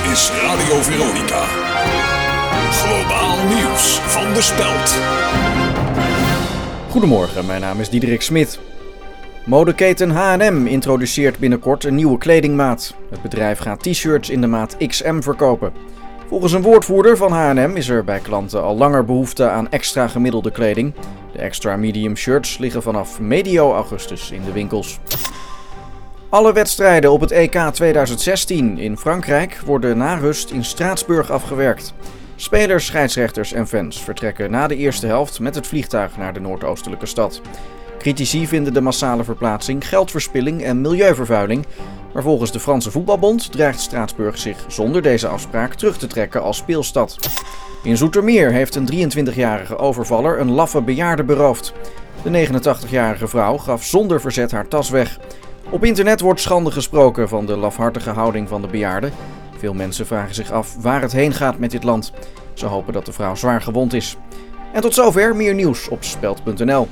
is Radio Veronica. Globaal nieuws van de Speld. Goedemorgen, mijn naam is Diederik Smit. Modeketen H&M introduceert binnenkort een nieuwe kledingmaat. Het bedrijf gaat t-shirts in de maat XM verkopen. Volgens een woordvoerder van H&M is er bij klanten al langer behoefte aan extra gemiddelde kleding. De extra medium shirts liggen vanaf medio augustus in de winkels. Alle wedstrijden op het EK 2016 in Frankrijk worden na rust in Straatsburg afgewerkt. Spelers, scheidsrechters en fans vertrekken na de eerste helft met het vliegtuig naar de noordoostelijke stad. Critici vinden de massale verplaatsing geldverspilling en milieuvervuiling. Maar volgens de Franse Voetbalbond dreigt Straatsburg zich zonder deze afspraak terug te trekken als speelstad. In Zoetermeer heeft een 23-jarige overvaller een laffe bejaarde beroofd. De 89-jarige vrouw gaf zonder verzet haar tas weg. Op internet wordt schande gesproken van de lafhartige houding van de bejaarde. Veel mensen vragen zich af waar het heen gaat met dit land. Ze hopen dat de vrouw zwaar gewond is. En tot zover meer nieuws op speld.nl.